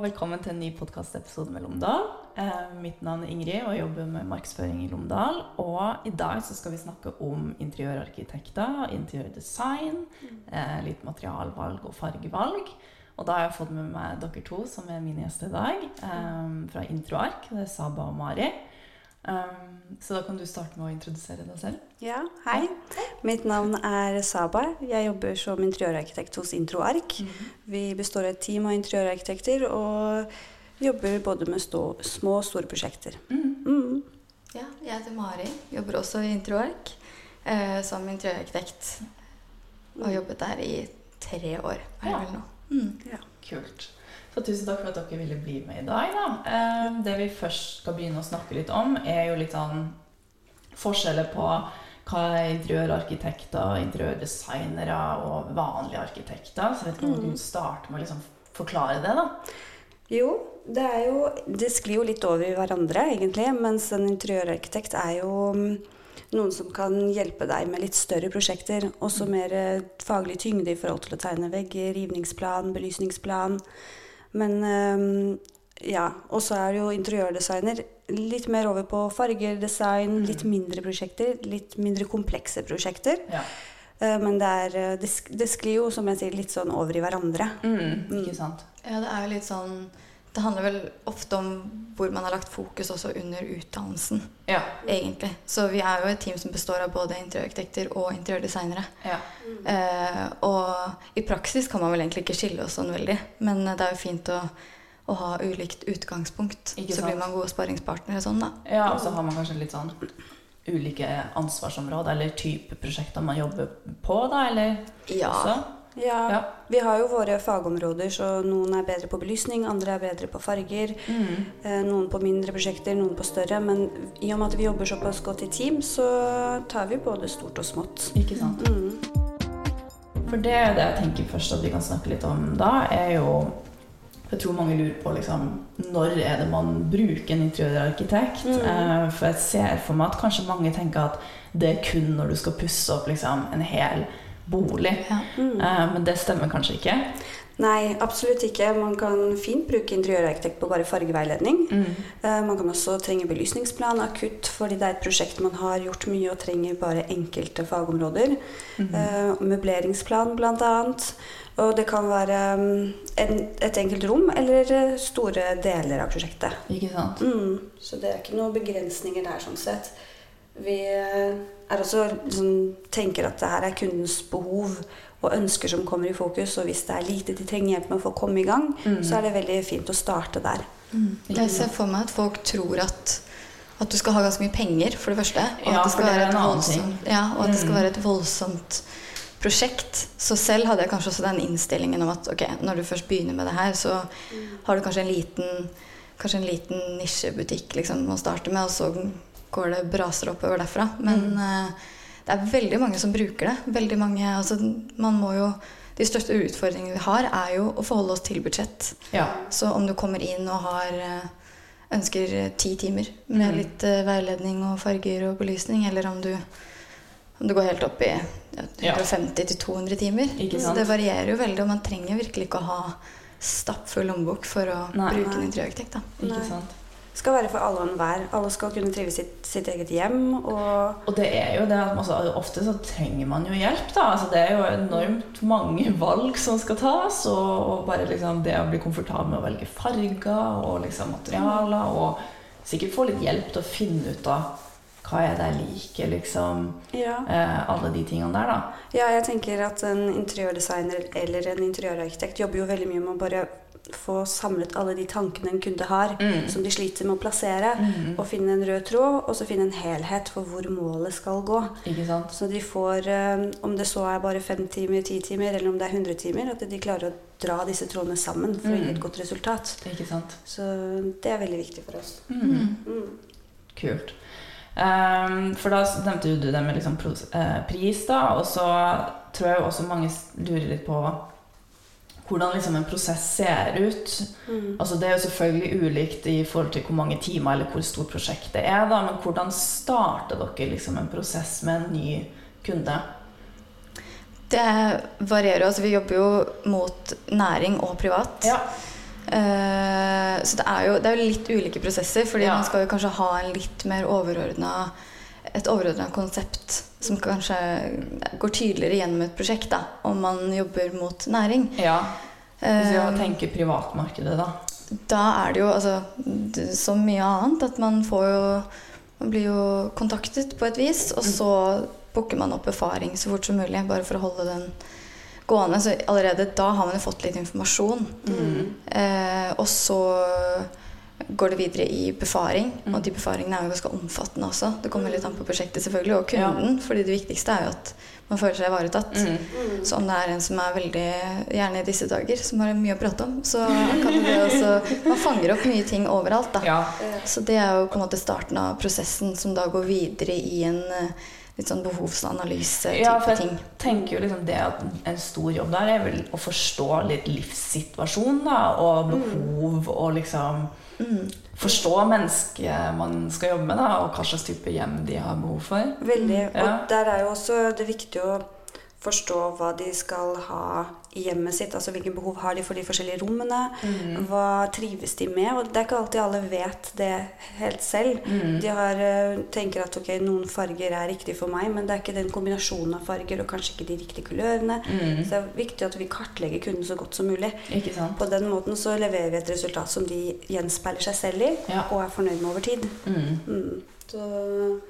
og velkommen til en ny podkastepisode med Lomdal. Eh, mitt navn er Ingrid og jobber med markedsføring i Lomdal. Og i dag så skal vi snakke om interiørarkitekter, interiørdesign, eh, litt materialvalg og fargevalg. Og da har jeg fått med meg dere to som er mine gjester i dag, eh, fra Introark. Det er Saba og Mari. Um, så da kan du starte med å introdusere deg selv. Ja, hei. Mitt navn er Saba. Jeg jobber som interiørarkitekt hos Introark. Mm -hmm. Vi består av et team av interiørarkitekter og jobber både med stå, små og store prosjekter. Mm. Mm. Ja, jeg heter Mari. Jobber også i Introark eh, som interiørarkitekt. Og har jobbet der i tre år. Er det vel nå. Mm. Ja. Kult. Så tusen takk for at dere ville bli med i dag. Da. Eh, det vi først skal begynne å snakke litt om, er jo litt sånn forskjeller på hva er interiørarkitekter, interiørdesignere og vanlige arkitekter. Så jeg vet ikke om du mm. kan starte med å liksom forklare det, da. Jo, det er jo Det sklir jo litt over i hverandre, egentlig. Mens en interiørarkitekt er jo mm, noen som kan hjelpe deg med litt større prosjekter. Også mm. mer eh, faglig tyngde i forhold til å tegne vegger, rivningsplan, belysningsplan. Men ehm, ja. Og så er det jo interiørdesigner litt mer over på farger, design, mm. litt mindre prosjekter. Litt mindre komplekse prosjekter. Ja. Eh, men det, er, eh, det, det, sklir jo, som jeg sier, litt sånn over i hverandre. Mm, mm. Ikke sant? Ja, det er jo litt sånn det handler vel ofte om hvor man har lagt fokus også under utdannelsen. Ja. egentlig. Så vi er jo et team som består av både interiørarkitekter og interiørdesignere. Ja. Eh, og i praksis kan man vel egentlig ikke skille oss sånn veldig. Men det er jo fint å, å ha ulikt utgangspunkt. så blir man gode sparringspartnere sånn, da. Ja, og så har man kanskje litt sånn ulike ansvarsområder eller type prosjekter man jobber på, da, eller? Ja. Også? Ja, ja, Vi har jo våre fagområder, så noen er bedre på belysning, andre er bedre på farger. Mm. Eh, noen på mindre prosjekter, noen på større. Men i og med at vi jobber såpass godt i team, så tar vi både stort og smått. Ikke sant? Mm. For det er det jeg tenker først at vi kan snakke litt om da, er jo jeg tror mange lurer på liksom, når er det man bruker en interiørarkitekt. Mm. Eh, for jeg ser for meg at kanskje mange tenker at det er kun når du skal pusse opp liksom, en hel bolig. Ja. Mm. Men det stemmer kanskje ikke? Nei, absolutt ikke. Man kan fint bruke interiørarkitekt på bare fargeveiledning. Mm. Uh, man kan også trenge belysningsplan akutt fordi det er et prosjekt man har gjort mye og trenger bare enkelte fagområder. Mm. Uh, møbleringsplan bl.a. Og det kan være um, en, et enkelt rom eller store deler av prosjektet. Ikke sant? Mm. Så det er ikke noen begrensninger der, sånn sett. Vi er også liksom, tenker at det her er kundens behov og ønsker som kommer i fokus. Og hvis det er lite de trenger hjelp med for å komme i gang, mm. så er det veldig fint å starte der. Mm. Jeg ser for meg at folk tror at, at du skal ha ganske mye penger, for det første. Og ja, at det skal, være, et voldsomt, ja, og at det skal mm. være et voldsomt prosjekt. Så selv hadde jeg kanskje også den innstillingen om at ok, når du først begynner med det her, så mm. har du kanskje en liten kanskje en liten nisjebutikk liksom, å starte med, og så går det braser oppover derfra. Men mm. uh, det er veldig mange som bruker det. Veldig mange, altså, man må jo de største utfordringene vi har, er jo å forholde oss til budsjett. Ja. Så om du kommer inn og har eh, ønsker ti timer med mm. litt veiledning og farger og belysning, eller om du, om du går helt opp i ja, 150-200 timer. Så det varierer jo veldig, og man trenger virkelig ikke å ha stappfull lommebok for å nei, bruke en interiørarkitekt. Ikke sant skal være for alle og enhver. Alle skal kunne trive sitt, sitt eget hjem. Og, og det er jo det at altså, ofte så trenger man jo hjelp, da. Altså, det er jo enormt mange valg som skal tas. Og, og bare liksom det å bli komfortabel med å velge farger og liksom materialer. Og sikkert få litt hjelp til å finne ut av hva er det jeg liker, liksom. Ja. Eh, alle de tingene der, da. Ja, jeg tenker at en interiørdesigner eller en interiørarkitekt jobber jo veldig mye med å bare få samlet alle de tankene en kunde har, mm. som de sliter med å plassere, mm. og finne en rød tråd, og så finne en helhet for hvor målet skal gå. Så de får, um, om det så er bare fem timer, ti timer, eller om det er 100 timer, at de klarer å dra disse trådene sammen for mm. å gi et mm. godt resultat. Så det er veldig viktig for oss. Mm. Mm. Kult. Um, for da nevnte du det med liksom eh, pris, da, og så tror jeg også mange lurer litt på hvordan liksom en prosess ser ut. Mm. Altså det er jo selvfølgelig ulikt i forhold til hvor mange timer eller hvor stort prosjektet er. Da, men hvordan starter dere liksom en prosess med en ny kunde? Det varierer. altså Vi jobber jo mot næring og privat. Ja. Uh, så det er, jo, det er jo litt ulike prosesser, fordi Ja. man skal jo kanskje ha en litt mer overordna et overordna konsept som kanskje går tydeligere gjennom et prosjekt, da, om man jobber mot næring. Ja. Hvis vi Eh, tenker privatmarkedet, da. da er det jo altså så mye annet at man får jo Man blir jo kontaktet på et vis, og så booker man opp befaring så fort som mulig, bare for å holde den gående. Så allerede da har man jo fått litt informasjon. Eh, og så går det videre i befaring, og de befaringene er jo ganske omfattende også. Det kommer litt an på prosjektet selvfølgelig, og kunden, fordi det viktigste er jo at man føler seg ivaretatt. Mm. Så om det er en som er veldig gjerne i disse dager, som har mye å prate om, så kan det også Man fanger opp mye ting overalt, da. Ja. Så det er jo på en måte starten av prosessen som da går videre i en eh, litt sånn behovsanalyse-type Ja, for jeg ting. tenker jo liksom det at en stor jobb der er vel å forstå litt livssituasjon da, og behov og liksom Mm. Forstå mennesket man skal jobbe med, da, og hva slags type hjem de har behov for. Veldig. Ja. Og der er jo også det viktig å forstå hva de skal ha i hjemmet sitt. Altså hvilke behov har de for de forskjellige rommene. Mm. Hva trives de med? Og det er ikke alltid alle vet det helt selv. Mm. De har, eh, tenker at ok, noen farger er riktig for meg, men det er ikke den kombinasjonen av farger og kanskje ikke de riktige kulørene. Mm. Så det er viktig at vi kartlegger kunden så godt som mulig. Ikke sant? På den måten så leverer vi et resultat som de gjenspeiler seg selv i, Ja. og er fornøyd med over tid. Mm. Mm. Så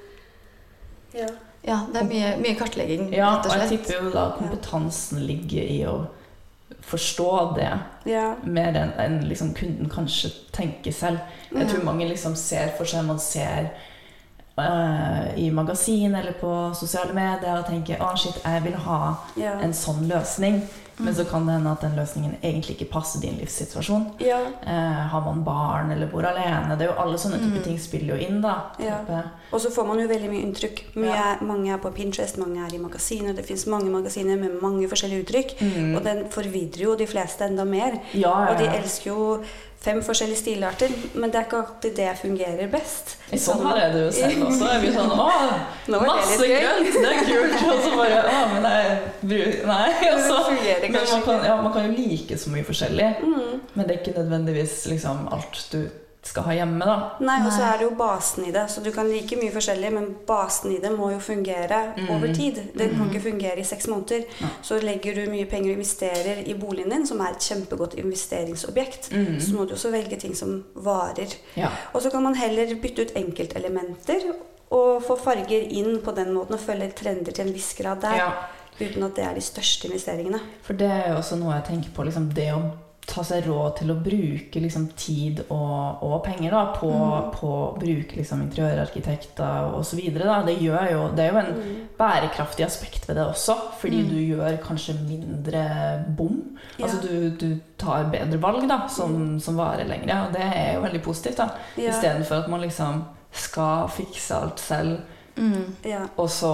ja. Ja, det er mye, mye kartlegging, Ja, rett og og jeg tipper jo da kompetansen ligger i å forstå det ja. mer enn en liksom kunden kanskje tenker selv. Jeg tror mange liksom ser for seg Man ser eh, i magasin eller på sosiale medier og tenker å shit, jeg vil ha Ja. en sånn løsning. Men så kan det hende at den løsningen egentlig ikke passer din livssituasjon. ja. Eh, har man barn eller bor alene? Det er jo Alle sånne type ting spiller jo inn. da. Ja. Og så får man jo veldig mye inntrykk. Mye mange er på Pinterest, mange er i magasiner. Det fins mange magasiner med mange forskjellige uttrykk. Mm. Og den forvidrer jo de fleste enda mer. Ja, ja, Og de elsker jo fem forskjellige stilarter, men det er ikke alltid det fungerer best. Sånn har jeg det jo selv også. Jeg blir sånn Å, masse grønt! Det er kult! Og så bare Å, men nei, Nei. Altså. Men man kan, ja, man kan jo like så mye forskjellig. Mm. Men det er ikke nødvendigvis liksom alt du skal ha hjemme, da. Nei, og så er det jo basen i det. Så du kan like mye forskjellig, men basen i det må jo fungere Mm. over tid. Den kan ikke fungere i seks måneder. Ja. Så legger du mye penger og investerer i boligen din, som er et kjempegodt investeringsobjekt, Mm. så må du også velge ting som varer. Ja. Og så kan man heller bytte ut enkeltelementer og få farger inn på den måten og følge trender til en viss grad der. ja. Uten at det er de største investeringene. For det er jo også noe jeg tenker på. Liksom, det å ta seg råd til å bruke liksom, tid og, og penger da, på, på å bruke liksom, interiørarkitekter osv. Det, gjør jo, det er jo en Mm. bærekraftig aspekt ved det også. Fordi du gjør kanskje mindre bom. Ja. Altså du, du tar bedre valg da, som, som varer lenger. Og det er jo veldig positivt. da. Ja. Istedenfor at man liksom skal fikse alt selv, Mm. Ja. og så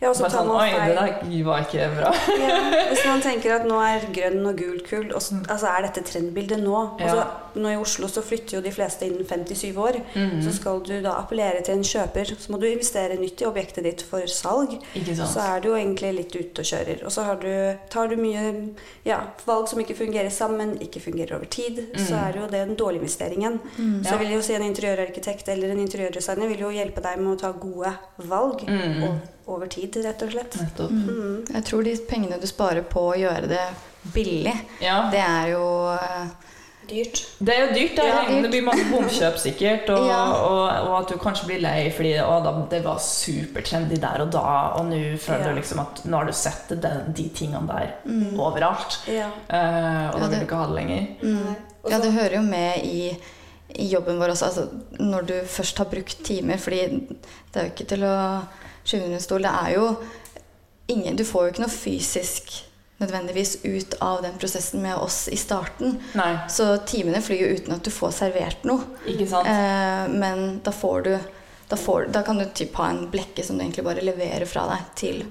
ja, og så tar sånn man Oi, det der var ikke bra. Ja, hvis man tenker at nå er grønn og gul kul, og så, altså er dette trendbildet nå Ja. altså, Nå i Oslo så flytter jo de fleste innen 57 år. Mhm. Så skal du da appellere til en kjøper, så må du investere nytt i objektet ditt for salg. Ikke sant? Så er du jo egentlig litt ute og kjører. Og så har du, tar du mye ja, valg som ikke fungerer sammen, ikke fungerer over tid. Så Mm. er det jo det den dårlige investeringen. Mm, Så jeg vil jo si en interiørarkitekt eller en interiørdesigner vil jo hjelpe deg med å ta gode valg Mm. Over tid, rett og slett. Nettopp. Mm. Jeg tror de pengene du sparer på å gjøre det billig, Ja. det er jo eh, Dyrt. Det er jo dyrt. Det, Ja, dyrt. det blir mange bomkjøp sikkert. Og, Ja. og, og at du kanskje blir lei fordi å, da, det var supertrendy der og da, og nå føler Ja. du liksom at nå har du sett den, de tingene der mm. overalt. Ja. Eh, og Ja, da vil du ikke ha det lenger. Mm. Ja, det hører jo med i, i jobben vår også. Altså, når du først har brukt timer fordi det er jo ikke til å skyve under en stol. Det er jo ingen Du får jo ikke noe fysisk nødvendigvis ut av den prosessen med oss i starten. Nei, Så timene flyr jo uten at du får servert noe. ikke sant? Eh, men da får du da, får, da kan du typ ha en blekke som du egentlig bare leverer fra deg til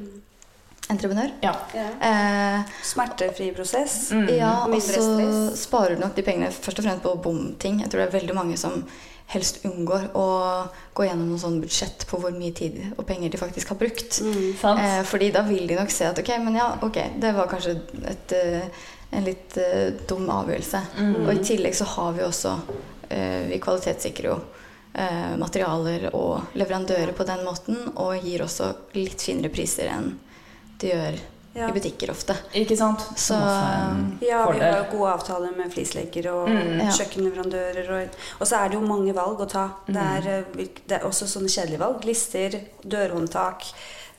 entreprenør. Ja. Ja. Eh, Smertefri prosess. Mm. ja, og så sparer du nok de pengene først og fremst på bomting. Jeg tror det er veldig mange som helst unngår å gå gjennom noe sånn budsjett på hvor mye tid og penger de faktisk har brukt. Mm. Eh, fordi da vil de nok se at ok, men ja, ok, det var kanskje et, eh, en litt uh, dum avgjørelse. Mm. Og i tillegg så har vi også eh, vi kvalitetssikrer jo eh, materialer og leverandører på den måten, og gir også litt finere priser enn de gjør ja. i butikker ofte. Ikke sant? Så, ja, vi har jo gode avtaler med flislegger og mm. kjøkkenleverandører. Og, og, så er det jo mange valg å ta. Det mm. er, eh, det er også sånne kjedelige valg. Lister, dørhåndtak.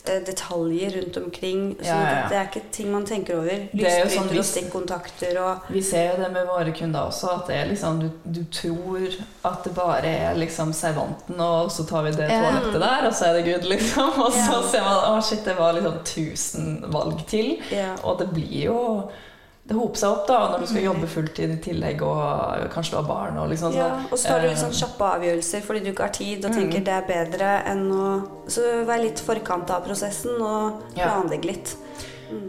Eh, detaljer rundt omkring. Så ja, ja, ja. Det er ikke ting man tenker over. Lysbryter sånn, og stikkontakter og Vi ser jo det med våre kunder også, at det er liksom, du, du tror at det bare er liksom servanten, og så tar vi det toalettet der, og så er det good, liksom. Og så ser man at shit, det var liksom 1000 valg til. Og det blir jo det hoper seg opp da, når du skal mm. jobbe fulltid i tillegg, og kanskje du har barn. Og liksom, ja, og så tar du litt sånn kjappe avgjørelser fordi du ikke har tid og mm. tenker det er bedre enn å Så vær litt forkant av prosessen og planlegg litt. Mm.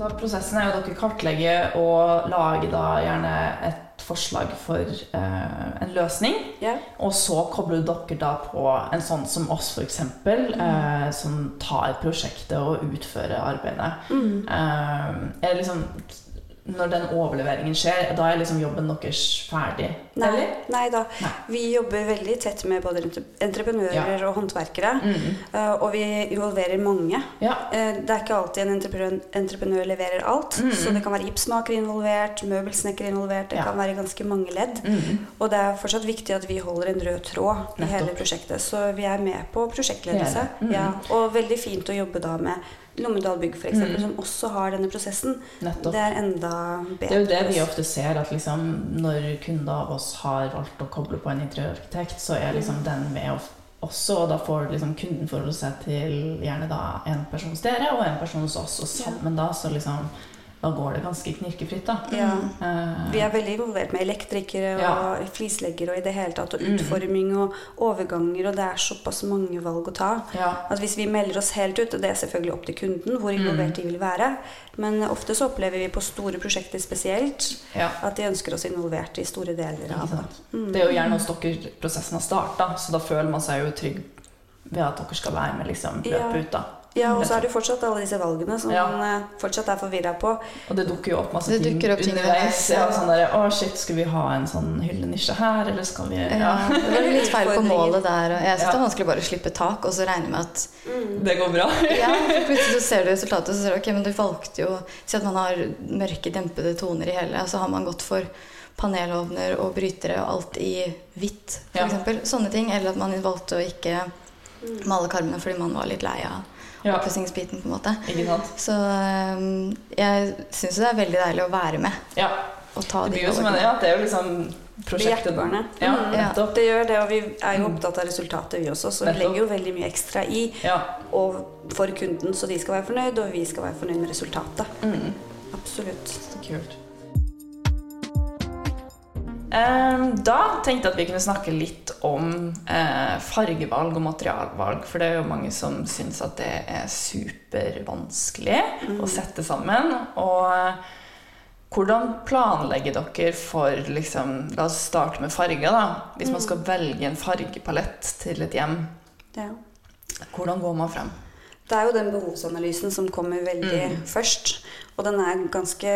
Da prosessen er jo at dere kartlegger og lager da gjerne et forslag for eh, en løsning. Yeah. Og så kobler dere da på en sånn som oss, f.eks., mm. eh, som tar prosjektet og utfører arbeidet. Mm. Eh, er det liksom når den overleveringen skjer, da er liksom jobben deres ferdig? Nei, nei da. Nei. Vi jobber veldig tett med både entreprenører ja. og håndverkere. Mm. Uh, og vi involverer mange. Ja. Uh, det er ikke alltid en entreprenør, entreprenør leverer alt. Mm. Så det kan være gipsmaker involvert, møbelsnekker involvert. Det ja. kan være ganske mange ledd. Mm. Og det er fortsatt viktig at vi holder en rød tråd i Nettopp. hele prosjektet. Så vi er med på prosjektledelse. Og veldig fint å jobbe da med Lommedal Bygg f.eks., mm. som også har denne prosessen. Nettopp. Det er enda bedre. Det er jo det vi ofte ser, at liksom, når kunder av oss har valgt å koble på en interiørarkitekt, så er liksom mm. den med også, og da får liksom kunden forholde seg til gjerne da en hos dere og en person hos oss, og sammen da så liksom da går det ganske knirkefritt. da. Ja. Uh, vi er veldig involvert med elektrikere og ja. flisleggere og i det hele tatt, og mm. utforming og overganger, og det er såpass mange valg å ta. Ja. At hvis vi melder oss helt ut, og det er selvfølgelig opp til kunden hvor involvert mm. de vil være, men ofte så opplever vi på store prosjekter spesielt at de ønsker oss involvert i store deler av det. Mm. Det er jo gjerne hos dere prosessen har starta, så da føler man seg jo trygg ved at dere skal være med liksom løpet ut. da. Ja, og så er det fortsatt alle disse valgene som ja. man eh, fortsatt er forvirra på. Og det dukker jo opp masse det ting opp underveis. Ja, sånn der, å shit, Skal vi ha en sånn hyllenisje her, eller skal vi Ja, ja det var litt feil på målet der. Og jeg syns det er vanskelig bare å slippe tak og så regne med at mm. Det går bra. ja, for plutselig så ser du resultatet, og så ser du ok, men du valgte jo Si at man har mørke, dempede toner i hele, og så har man gått for panelovner og brytere og alt i hvitt, f.eks. Ja. Sånne ting. Eller at man valgte å ikke mm. male karmene fordi man var litt lei av ja. oppussingsbiten, på en måte. Så um, jeg syns det er veldig deilig å være med. Ja. Og ta det blir jo som en, ja, det er jo liksom prosjektet ja, nettopp. Det gjør det, og vi er jo opptatt av resultatet, vi også. Så vi legger jo veldig mye ekstra i ja. for kunden, så de skal være fornøyd, og vi skal være fornøyd med resultatet. Mm. Absolutt. Så kult. Da tenkte jeg at vi kunne snakke litt om eh, fargevalg og materialvalg. For det er jo mange som syns at det er supervanskelig mm. å sette sammen. Og eh, hvordan planlegger dere for liksom, La oss starte med farger. da. Hvis man skal mm. velge en fargepalett til et hjem, ja. hvordan går man frem? Det er jo den behovsanalysen som kommer veldig mm. først. Og den er ganske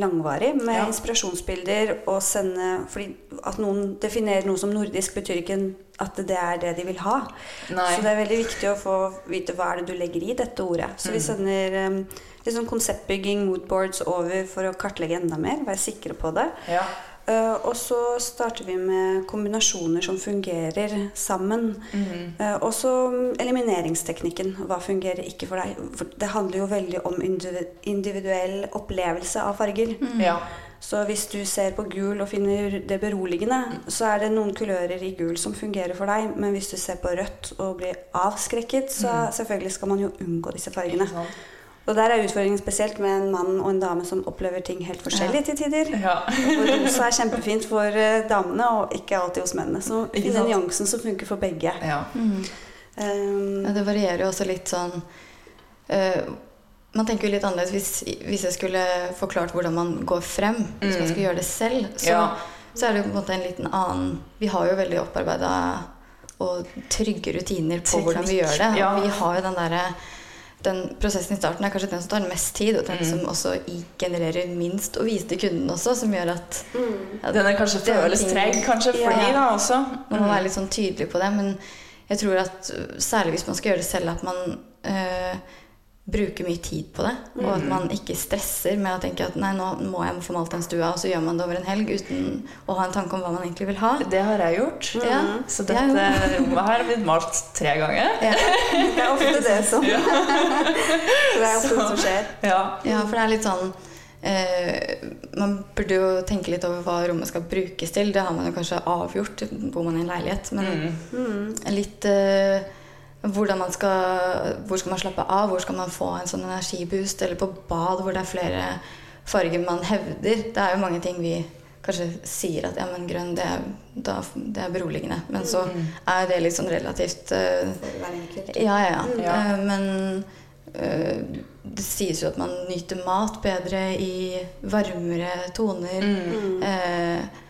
langvarig, med ja. inspirasjonsbilder og sende fordi at noen definerer noe som nordisk, betyr ikke at det er det de vil ha. Nei. Så det er veldig viktig å få vite hva er det du legger i dette ordet. Så mm. vi sender um, liksom konseptbygging, moodboards over for å kartlegge enda mer, være sikre på det. Ja. Uh, og så starter vi med kombinasjoner som fungerer sammen. Mm. Uh, og så elimineringsteknikken. Hva fungerer ikke for deg? For det handler jo veldig om individuell opplevelse av farger. Mm. Ja. Så hvis du ser på gul og finner det beroligende, så er det noen kulører i gul som fungerer for deg. Men hvis du ser på rødt og blir avskrekket, så mm. selvfølgelig skal man jo unngå disse fargene. Og der er utfordringen spesielt med en mann og en dame som opplever ting helt forskjellig til tider. Ja. og rosa er kjempefint for uh, damene, og ikke alltid hos mennene. Så i den nyansen som funker for begge. Ja. Mm. Um, ja, det varierer jo også litt sånn uh, Man tenker jo litt annerledes hvis, hvis, jeg skulle forklart hvordan man går frem. Hvis man mm. skulle gjøre det selv, så, ja. så er det jo på en måte en liten annen Vi har jo veldig opparbeida og trygge rutiner på Teknikk. hvordan vi gjør det. Ja. Vi har jo den derre den prosessen i starten er kanskje den som tar mest tid, og den mm. som også genererer minst å vise til kunden også, som gjør at mm. ja, Den er kanskje føles treg kanskje for ja. de da også. Man må være litt sånn tydelig på det, men jeg tror at særlig hvis man skal gjøre det selv, at man øh, bruker mye tid på det. Og at mm. man ikke stresser med å tenke at nei, nå må jeg få malt den stua, og så gjør man det over en helg uten å ha en tanke om hva man egentlig vil ha. Det har jeg gjort. Ja, så dette rommet her har blitt malt tre ganger. Ja. Det er ofte det som Det er ofte det som skjer. Ja. ja, for det er litt sånn eh, Man burde jo tenke litt over hva rommet skal brukes til. Det har man jo kanskje avgjort, bor man i en leilighet. Men mm. litt eh, skal, hvor skal man slappe av? Hvor skal man få en sånn energiboost? Eller på bad hvor det er flere farger man hevder. Det er jo mange ting vi kanskje sier at ja, men grønn, det er, da, det er beroligende. Men så mm. er det sånn relativt uh, Ja, ja, ja. ja. Uh, men uh, det sies jo at man nyter mat bedre i varmere toner. Mm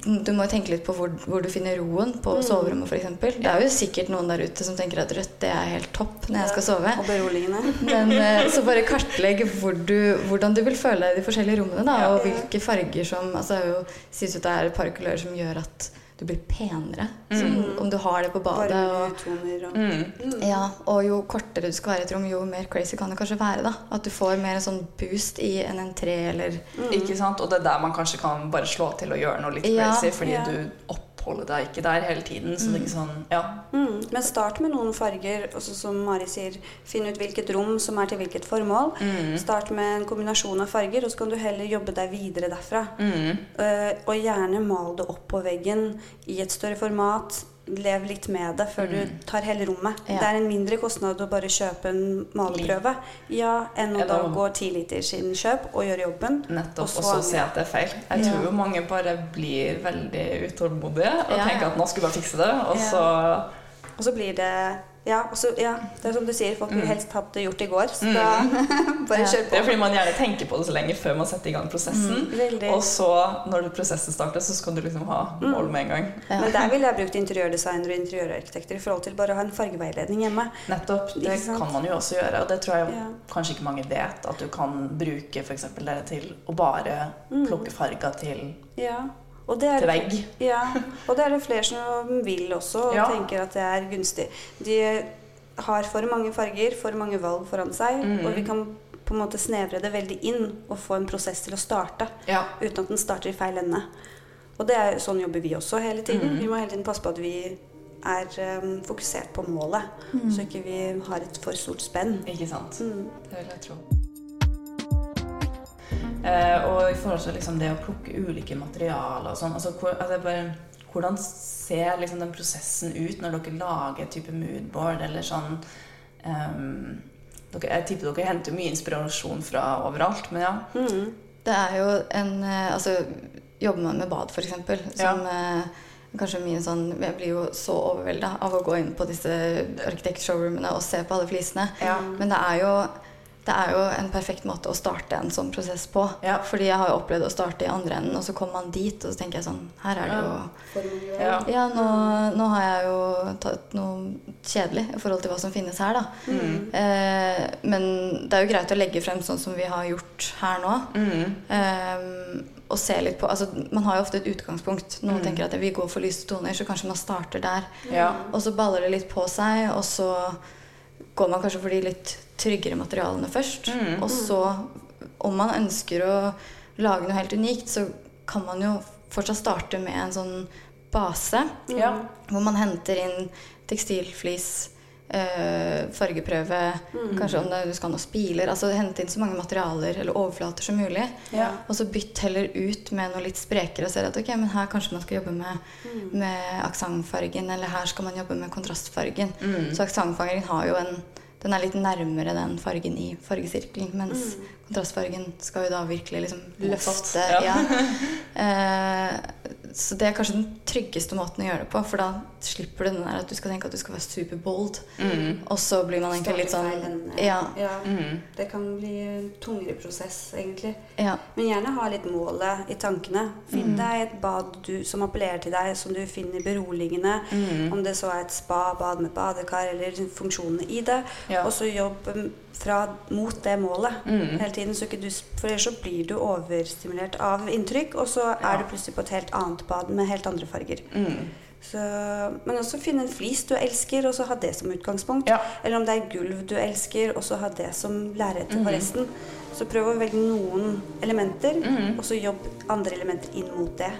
du må tenke litt på hvor, hvor du finner roen på mm. soverommet f.eks. Det er jo sikkert noen der ute som tenker at rødt det er helt topp når jeg skal sove. Og beroligende. Men eh, Så bare kartlegg hvor du, hvordan du vil føle deg i de forskjellige rommene. Da, og hvilke farger som altså, Det sies at det er et par kulører som gjør at du blir penere. Mm. om du har det på badet. Og, og, mm. ja, og jo kortere du skal være i et rom, jo mer crazy kan det kanskje være. da. At du får mer en sånn boost i en entré eller mm. Ikke sant? Og det er der man kanskje kan bare slå til og gjøre noe litt ja, crazy, fordi ja. du opp oppholde deg ikke der hele tiden. Så det er ikke sånn, ja. Mm. Men start med noen farger, også som Mari sier. Finn ut hvilket rom som er til hvilket formål. Mm. Start med en kombinasjon av farger, og så kan du heller jobbe deg videre derfra. Mm. Uh, og gjerne mal det opp på veggen i et større format lev litt med det før mm. du tar hele rommet. Ja. Det er en mindre kostnad å bare kjøpe en maleprøve ja, enn å da gå ti liter siden kjøp og gjøre jobben. Nettopp, og så, og så se at det er feil. Jeg tror jo mange bare blir veldig utålmodige og tenker at nå skal vi bare fikse det, og så Og så blir det ja, også, ja, det er som du sier, folk vil mm. helst hatt det gjort i går. Så mm. da bare kjør på. Det er fordi man gjerne tenker på det så lenge før man setter i gang prosessen. Mm, og så, når prosessen starter, så skal du liksom ha mm. mål med en gang. Ja. Men der ville jeg brukt interiørdesignere og interiørarkitekter i forhold til bare å ha en fargeveiledning hjemme. Nettopp. Det kan man jo også gjøre, og det tror jeg ja. kanskje ikke mange vet. At du kan bruke f.eks. det til å bare plukke farger til ja. Det, til vegg. Ja, og det er det flere som vil også, og ja. tenker at det er gunstig. De har for mange farger, for mange valg foran seg, mm. og vi kan på en måte snevre det veldig inn og få en prosess til å starte ja. uten at den starter i feil ende. Og det er, sånn jobber vi også hele tiden. Mm. Vi må hele tiden passe på at vi er um, fokusert på målet, mm. så ikke vi har et for stort spenn. Ikke sant. Mm. Det vil jeg tro. Eh, og i forhold til liksom, det å plukke ulike materialer og sånn altså, altså, Hvordan ser liksom, den prosessen ut når dere lager type moodboard eller sånn um, dere, Jeg tipper dere henter mye inspirasjon fra overalt, men ja. Mm. Det er jo en eh, Altså, jobber man med bad, f.eks., som ja. eh, kanskje mye sånn Jeg blir jo så overvelda av å gå inn på disse arkitektshowroomene og se på alle flisene. Ja. Men det er jo det er jo en perfekt måte å starte en sånn prosess på. Ja. Fordi jeg har jo opplevd å starte i andre enden, og så kommer man dit, og så tenker jeg sånn Her er det jo Ja, ja nå, nå, har jeg jo tatt noe kjedelig i forhold til hva som finnes her, da. Mm. Eh, men det er jo greit å legge frem sånn som vi har gjort her nå. Mm. Eh, og se litt på altså, Man har jo ofte et utgangspunkt. Noen mm. tenker at vi går gå for lyse toner, så kanskje man starter der. Ja. Og så baller det litt på seg, og så går man kanskje for de litt tryggere materialene først. Mm. Og så, om man ønsker å lage noe helt unikt, så kan man jo fortsatt starte med en sånn base. Ja. Hvor man henter inn tekstilflis, øh, fargeprøve, mm. kanskje om det, du skal ha noen spiler. Altså hente inn så mange materialer eller overflater som mulig. Ja. Og så bytt heller ut med noe litt sprekere og se at ok, men her kanskje man skal jobbe med, mm. med aksentfargen, eller her skal man jobbe med kontrastfargen. Mm. Så aksentfargen har jo en den er litt nærmere den fargen i fargesirkelen. Mens mm. kontrastfargen skal jo da virkelig liksom løfte. Ja. ja. Eh, så det er kanskje den tryggeste måten å gjøre det på, for da slipper du den der at du skal tenke at du skal være superbold. Mm. Og så blir man egentlig litt sånn Ja. ja. Mm. Det kan bli en tungere prosess, egentlig. Ja. Men gjerne ha litt målet i tankene. Finn mm. deg et bad du, som appellerer til deg, som du finner beroligende. Mm. Om det så er et spa, bad med badekar, eller funksjonene i det. Ja. Og så jobb fra, mot det målet mm. hele tiden. Så du, for ellers så blir du overstimulert av inntrykk, og så er du plutselig på et helt annet bad med helt andre farger. Mm. Så, men også finne en flis du elsker, og så ha det som utgangspunkt. Ja. Eller om det er gulv du elsker, og så ha det som lerret for mm. resten. Så prøv å velge noen elementer, mm. og så jobb andre elementer inn mot det.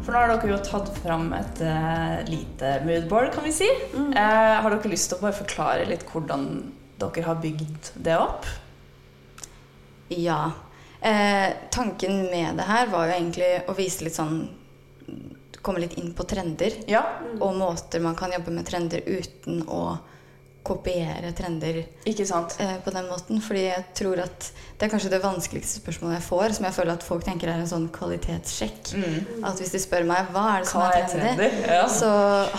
For nå har dere jo tatt fram et uh, lite moodboard, kan vi si. Mm. Uh, har dere lyst til å bare forklare litt hvordan dere har bygd det opp? Ja. Eh, tanken med det her var jo egentlig å vise litt sånn Komme litt inn på trender. Ja. Og måter man kan jobbe med trender uten å kopiere trender Ikke sant? Eh, på den måten. Fordi jeg tror at det er kanskje det vanskeligste spørsmålet jeg får, som jeg føler at folk tenker er en sånn kvalitetssjekk. Mm. At hvis de spør meg hva er det som hva er trendy, ja. så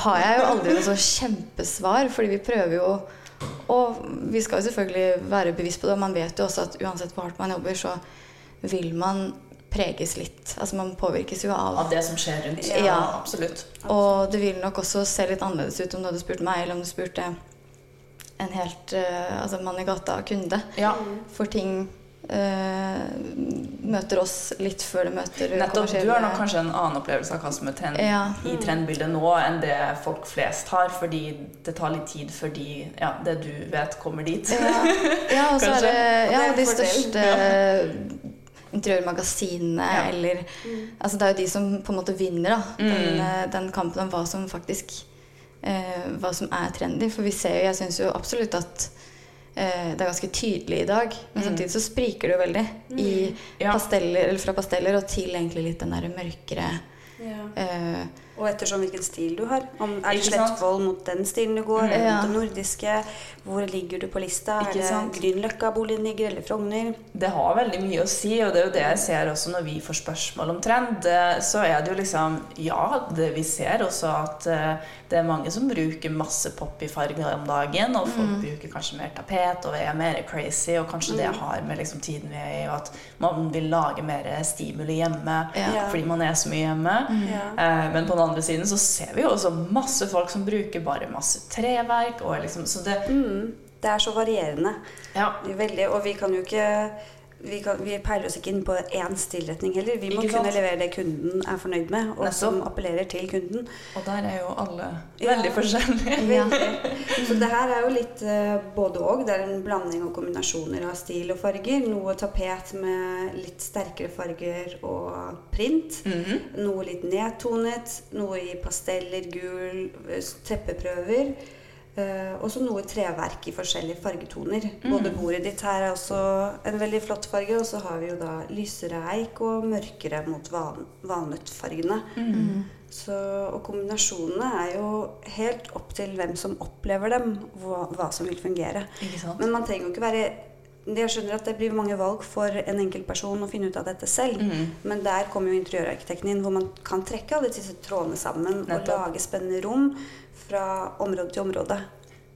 har jeg jo aldri noe sånn kjempesvar, fordi vi prøver jo og vi skal jo selvfølgelig være bevisst på det. Og man vet jo også at uansett hvor hardt man jobber, så vil man preges litt. Altså Man påvirkes jo av Av det som skjer rundt. Ja, ja. absolutt. Og det vil nok også se litt annerledes ut om du hadde spurt meg, eller om du spurte en helt uh, altså mann i gata-kunde. Ja. For ting uh, møter oss litt før det møter Nettopp. Du har nok kanskje en annen opplevelse av hva som er trend ja. i trendbildet nå, enn det folk flest har, fordi det tar litt tid før de, ja, det du vet, kommer dit. Ja, og så er det ja, de største interiørmagasinene eller mm. Altså det er jo de som på en måte vinner da, mm. den, eh, den, kampen om hva som faktisk eh, Hva som er trendy. For vi ser jo Jeg syns jo absolutt at eh, det er ganske tydelig i dag. Men mm. samtidig så spriker det jo veldig i mm. ja. pasteller, eller fra pasteller og til egentlig litt den derre mørkere ja. eh, og ettersom hvilken stil du har. Om er det Slettvoll mot den stilen du går, eller ja. den nordiske? Hvor ligger du på lista? Ikke er det Grünerløkka-boligen ligger, eller Frogner? Det har veldig mye å si, og det er jo det jeg ser også når vi får spørsmål om trend. Så er det jo liksom Ja, det, vi ser også at uh, det er mange som bruker masse pop i farger om dagen, og folk mm. bruker kanskje mer tapet og er mer crazy, og kanskje mm. det har med liksom tiden vi er i, og at man vil lage mer stimuli hjemme ja. fordi man er så mye hjemme. Mm. Ja. Uh, men på den andre siden så ser vi jo også masse folk som bruker bare masse treverk. Og liksom, så det, mm, det er så varierende. Ja. Veldig, og vi kan jo ikke vi, kan, vi, peiler oss ikke inn på én stilretning heller. Vi må kunne levere det kunden er fornøyd med, og Nettopp. som appellerer til kunden. Og der er jo alle veldig ja. forskjellige. Ja. Så det her er jo litt uh, både og. Det er en blanding og kombinasjoner av stil og farger. Noe tapet med litt sterkere farger og print. Mm -hmm. Noe litt nedtonet. Noe i pasteller, gul, eh, teppeprøver. Uh, og så noe treverk i forskjellige fargetoner. Mm. Både bordet ditt her er også en veldig flott farge, og så har vi jo da lysere eik og mørkere mot van valnøttfargene. Mm. Så, og kombinasjonene er jo helt opp til hvem som opplever dem, hva, hva som vil fungere. Men man trenger jo ikke være jeg skjønner at det blir mange valg for en enkeltperson å finne ut av dette selv. Mm. Men der kommer jo interiørarkitekten inn, hvor man kan trekke alle disse trådene sammen Nettopp. og lage spennende rom fra område til område.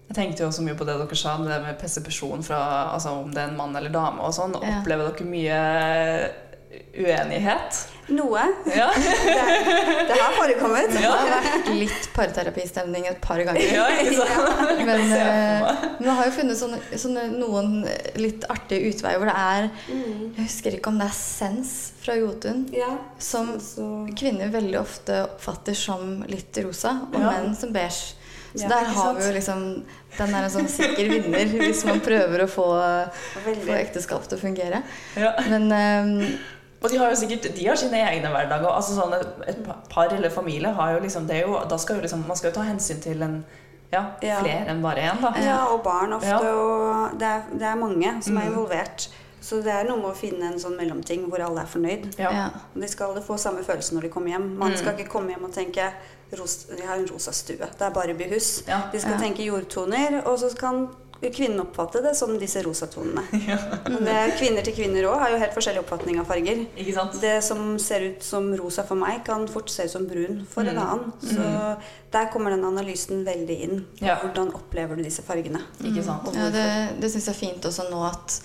Jeg tenkte jo også mye på det dere sa, det med persepsjon fra altså om det er en mann eller dame. og sånn. Ja. Opplever dere mye uenighet? Noe. Ja. det, det, har forekommet. Ja. Det har vært litt parterapistemning et par ganger. Ja, Men Vi man har jo funnet sånne, sånne, noen litt artige utveier hvor det er mm. Jeg husker ikke om det er Sens fra Jotun, som kvinner veldig ofte oppfatter som litt rosa, og menn som beige. Så ja, der har vi jo liksom Den er en sånn sikker vinner hvis man prøver å få, få ekteskap til å fungere. Ja. Men um, og de har jo sikkert de har sine egne hverdager. Altså sånn et par eller familie har jo liksom det er jo, da skal jo liksom, Man skal jo ta hensyn til en ja, flere enn bare én. da. Ja, og barn ofte. Ja. Og det er, det er, mange som er mm. involvert. Så det er noe med å finne en sånn mellomting hvor alle er fornøyd. Ja. De skal alle få samme følelse når de kommer hjem. Man mm. skal ikke komme hjem og tenke de har en rosa stue. Det er bare behus. Ja. De skal tenke jordtoner, og så kan kvinnen oppfatte det som disse rosatonene. Ja. kvinner til kvinner òg har jo helt forskjellig oppfatning av farger. Det som ser ut som rosa for meg, kan fort se ut som brun for mm. en annen. Så mm. der kommer den analysen veldig inn. Ja. Hvordan opplever du disse fargene? Ikke sant? Ja, det det syns jeg er fint også nå at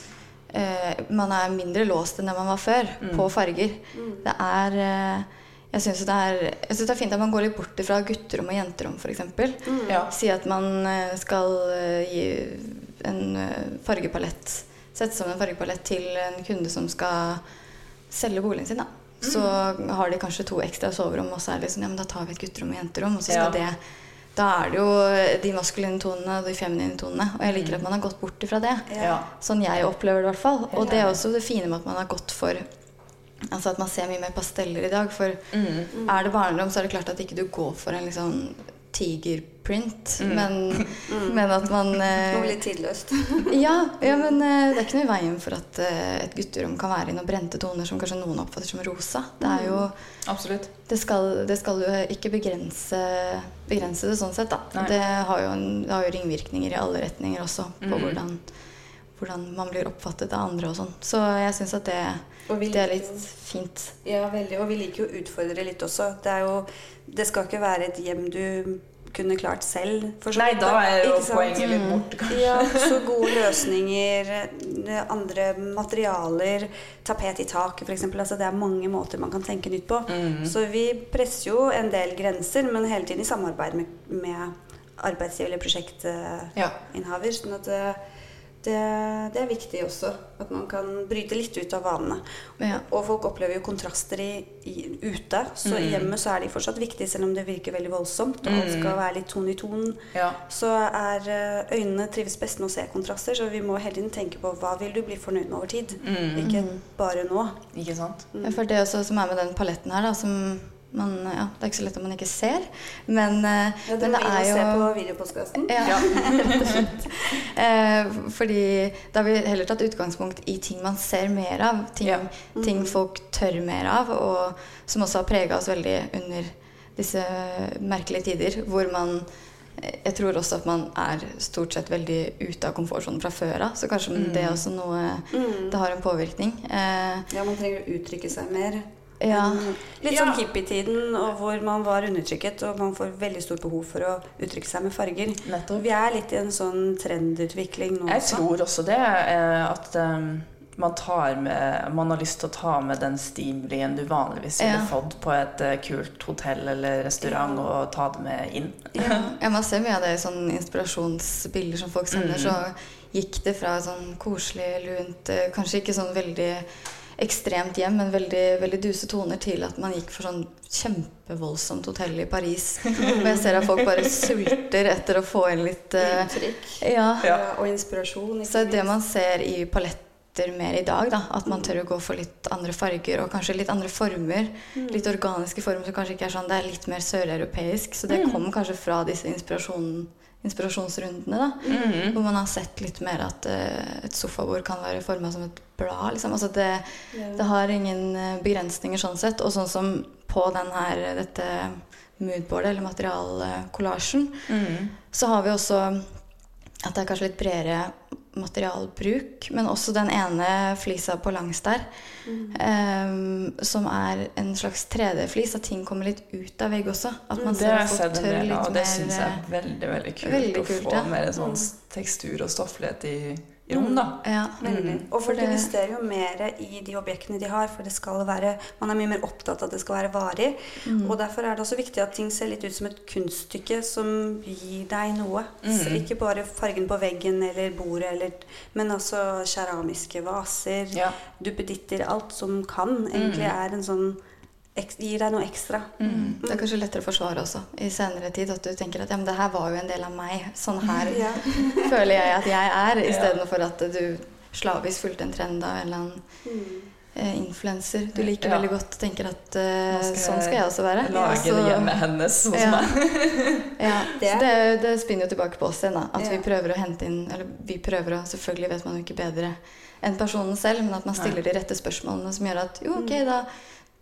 eh, man er mindre låst enn det man var før, mm. på farger. Mm. Det er eh, jeg syns det, det, er fint at man går litt bort fra gutterom og jenterom, f.eks. Mm. Ja. Si at man eh, skal eh, gi en eh, fargepalett Sette sammen en fargepalett til en kunde som skal selge boligen sin. Da. Så mm. har de kanskje to ekstra soverom, og så er det liksom, ja, men da tar vi et gutterom og jenterom. Og så skal ja. det da er det jo de maskuline tonene og de feminine tonene. Og jeg liker at man har gått bort ifra det. Ja. Sånn jeg opplever det i hvert fall. Og det er også det fine med at man har gått for Altså at man ser mye mer pasteller i dag. For mm. er det barnerom, så er det klart at ikke du går for en liksom tigerprint, mm. men, mm. men, at man eh, Noe litt tidløst. ja, ja, men eh, det er ikke noe i veien for at eh, et gutterom kan være i noen brente toner som kanskje noen oppfatter som rosa. Det er jo mm. Absolutt. Det skal, det skal jo ikke begrense, begrense, det sånn sett, da. Det har, jo en, det har, jo ringvirkninger i alle retninger også, på mm. hvordan, hvordan man blir oppfattet av andre og sånn. Så jeg syns at det det er litt fint. Ja, veldig. Og vi liker jo å utfordre litt også. Det, er jo, det skal ikke være et hjem du kunne klart selv. Nei, da er jo poenget litt borte, kanskje. Ja, så gode løsninger, andre materialer, tapet i taket f.eks. Altså, det er mange måter man kan tenke nytt på. Mm. Så vi presser jo en del grenser, men hele tiden i samarbeid med, med arbeidsgiver eller prosjektinnehaver. Ja. Sånn at det, det, er viktig også. At man kan bryte litt ut av vanene. Ja. Og folk opplever jo kontraster i, i, ute. Så mm. i hjemmet så er de fortsatt viktige, selv om det virker veldig voldsomt. Og alt skal mm. være litt ton i ton. Ja. Så er eh, øynene trives best med å se kontraster, så vi må hele tiden tenke på hva vil du bli fornøyd med over tid. Mm. Ikke bare nå. Ikke sant? Mm. For det også, som er med den paletten her, da, som man, ja, det er ikke så lett om man ikke ser, men, eh, ja, men det er jo Se på videopostkassen. Ja, eh, fordi da har vi heller tatt utgangspunkt i ting man ser mer av. Ting, ja. mm. ting folk tør mer av, og som også har prega oss veldig under disse merkelige tider, hvor man jeg tror også at man er stort sett veldig ute av komfortsonen fra før av. Så kanskje mm. det er også noe mm. Det har en påvirkning. Eh, ja, man trenger å uttrykke seg mer. Ja. Litt sånn hippietiden hvor man var undertrykket, og man får veldig stort behov for å uttrykke seg med farger. Nettopp. Vi er litt i en sånn trendutvikling nå Jeg tror også det. Eh, at um, man, med, man, har lyst til å ta med den stimulien du vanligvis ville ja. fått på et uh, kult hotell eller restaurant, ja. og ta det med inn. ja. Man ser mye av det i sånne inspirasjonsbilder som folk sender. Mm. Så gikk det fra sånn koselig, lunt, kanskje ikke sånn veldig ekstremt hjem, men veldig, veldig duse toner til at man gikk for sånn kjempevoldsomt hotell i Paris. Og jeg ser at folk bare sulter etter å få inn litt uh, ja. ja. Og inspirasjon. Så det man ser i paletter mer i dag, da, at man tør å gå for litt andre farger og kanskje litt andre former. Mm. Litt organiske former som kanskje ikke er sånn. Det er litt mer søreuropeisk. Så det mm. kom kanskje fra disse inspirasjonene inspirasjonsrundene. da, mm -hmm. Hvor man har sett litt mer at uh, et sofabord kan være forma som et blad. Liksom. Altså det, yeah. det, har ingen eh, begrensninger sånn sett. Og sånn som på den her, dette moodboardet, eller materialkollasjen, mm -hmm. så har vi også at det er kanskje litt bredere materialbruk, men også den ene flisa på langs der, mm. um, som er en slags 3D-flis, at ting kommer litt ut av vegg også. At man ser at folk tør litt mer. Og det syns jeg er veldig veldig kult, veldig kult å få ja. mer sånn tekstur og stofflighet i rom, da. Ja. Mm. Og folk investerer jo mer i de objektene de har, for det skal være Man er mye mer opptatt av at det skal være varig. Mm. Og derfor er det også viktig at ting ser litt ut som et kunststykke som gir deg noe. Mm. Ikke bare fargen på veggen eller bordet, eller, men også keramiske vaser, ja. duppeditter Alt som kan, egentlig mm. er en sånn gir deg noe ekstra. Mm. mm. Det er kanskje lettere å forsvare også i senere tid. At du tenker at ja, men det her var jo en del av meg. Sånn her ja. føler jeg at jeg er, istedenfor at du slavisk fulgte en trend av en eller annen mm. eh, influenser. Du liker ja. veldig godt og tenker at eh, skal sånn skal jeg også være. Lage så, det hjemmet hennes hos ja. meg. ja, det, det, det, spinner jo tilbake på oss igjen. da At vi prøver å hente inn Eller vi prøver å Selvfølgelig vet man jo ikke bedre enn personen selv, men at man stiller de rette spørsmålene som gjør at jo, ok, mm. da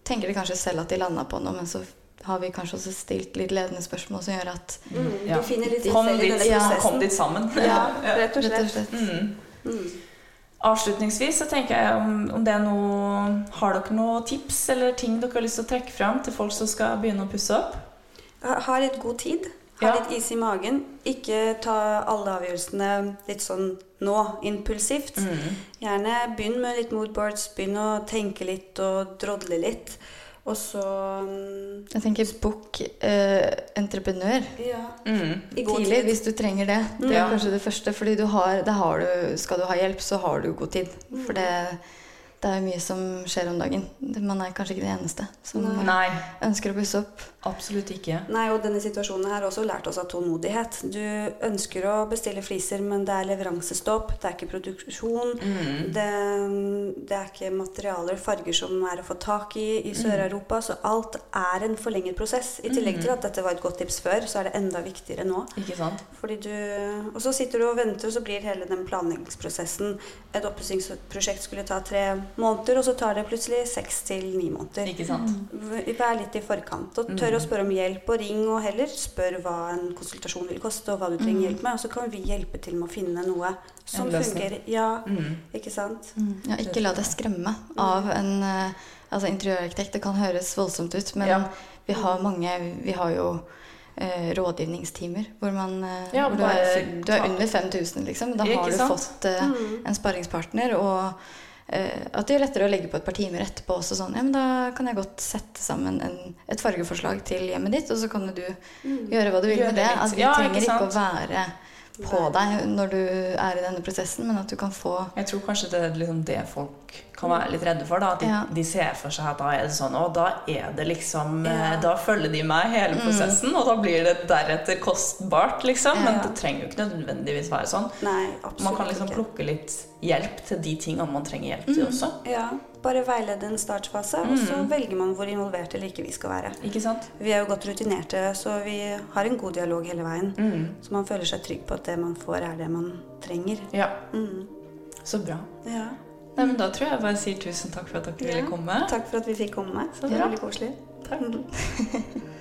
tenker de kanskje selv at de landa på noe, men så har vi kanskje også stilt litt ledende spørsmål som gjør at Mm, Ja. Du finner litt Kom selv i dit, denne ja, kom dit sammen. Ja, rett og rett og slett. slett Mm. Mm. Avslutningsvis så tenker jeg om, om det er noe Har dere noen tips eller ting dere har lyst til å trekke fram til folk som skal begynne å pusse opp? Ha ha litt god tid. Ha Ja. litt is i magen. Ikke ta alle avgjørelsene litt sånn nå, impulsivt. Mm. Gjerne begynn med litt moodboards. Begynn å tenke litt og drodle litt. Og så um, Jeg tenker bok eh, entreprenør Ja. Mm. I god tidlig tid. hvis du trenger det. Det er mm. kanskje det første. fordi du har, har du, skal du ha hjelp, så har du god tid. For det, det er jo mye som skjer om dagen. Man er kanskje ikke det eneste som Nei, ønsker å pusse opp. Absolutt ikke. Nei, og denne situasjonen her har også lært oss av tålmodighet. Du ønsker å bestille fliser, men det er leveransestopp, det er ikke produksjon. Mm. Det, det er ikke materialer, farger som er å få tak i i Sør-Europa. Så alt er en forlenget prosess. I tillegg til at dette var et godt tips før, så er det enda viktigere nå. Ikke sant? Fordi du, og så sitter du og venter, og så blir hele den planleggingsprosessen Et oppussingsprosjekt skulle ta tre måneder, og så tar det plutselig seks til ni måneder. Ikke sant? Vær litt i forkant, og tør å spørre om hjelp. Og ring og heller spør hva en konsultasjon vil koste, og hva du trenger hjelp med. Og så kan vi hjelpe til med å finne noe som fungerer. Ja, Mm. ikke sant? Ja, ikke la deg skremme av en eh, altså interiørarkitekt. Det kan høres voldsomt ut, men Ja. vi har mange Vi har jo eh, rådgivningstimer hvor man eh, Ja, hvor du, er, du er under 5000, liksom. Da har du fått eh, Mm. en sparringspartner. Og at det er lettere å legge på et par timer etterpå også sånn Ja, men da kan jeg godt sette sammen en, et fargeforslag til hjemmet ditt, og så kan du du gjøre hva du vil Gjør med det. At vi Ja, trenger ikke ikke å være på deg når du er i denne prosessen, men at du kan få Jeg tror kanskje det er liksom det folk kan være litt redde for. da, At de, Ja. de ser for seg at da er det sånn Og da er det liksom eh, Ja. Da følger de meg hele prosessen, og da blir det deretter kostbart, liksom. Men det trenger jo ikke nødvendigvis være sånn. Nei, Man kan liksom ikke. plukke litt hjelp til de tingene man trenger hjelp til også. Ja, bare veilede en startfase, og så velger man hvor involvert eller ikke vi skal være. Ikke sant? Vi er jo godt rutinerte, så vi har en god dialog hele veien. Mm. Så man føler seg trygg på at det man får, er det man trenger. Ja, Mm. så bra. Ja. Nei, men Da tror jeg bare sier tusen takk for at dere Ja. ville komme. Takk for at vi fikk komme. Så det var veldig koselig. Takk.